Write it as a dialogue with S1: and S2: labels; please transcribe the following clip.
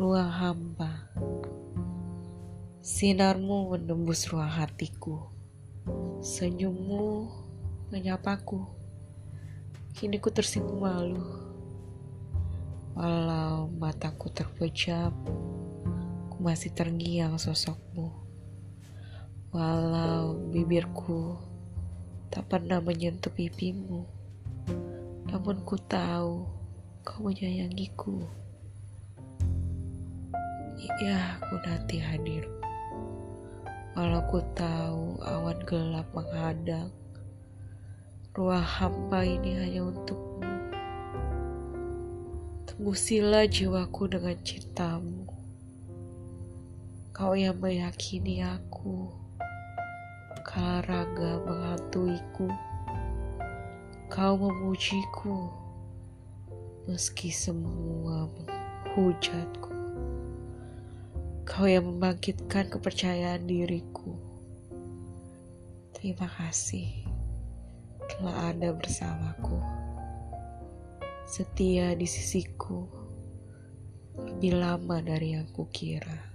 S1: ruang hampa. Sinarmu menembus ruang hatiku. Senyummu menyapaku. Kini ku tersipu malu. Walau mataku terpejam, ku masih terngiang sosokmu. Walau bibirku tak pernah menyentuh pipimu, namun ku tahu kau menyayangiku. Ya, aku nanti hadir. Walau ku tahu awan gelap menghadang, ruang hampa ini hanya untukmu. Tembusilah jiwaku dengan cintamu. Kau yang meyakini aku, kala raga menghantuiku. Kau memujiku, meski semua menghujatku. Kau yang membangkitkan kepercayaan diriku. Terima kasih telah ada bersamaku. Setia di sisiku lebih lama dari yang kukira.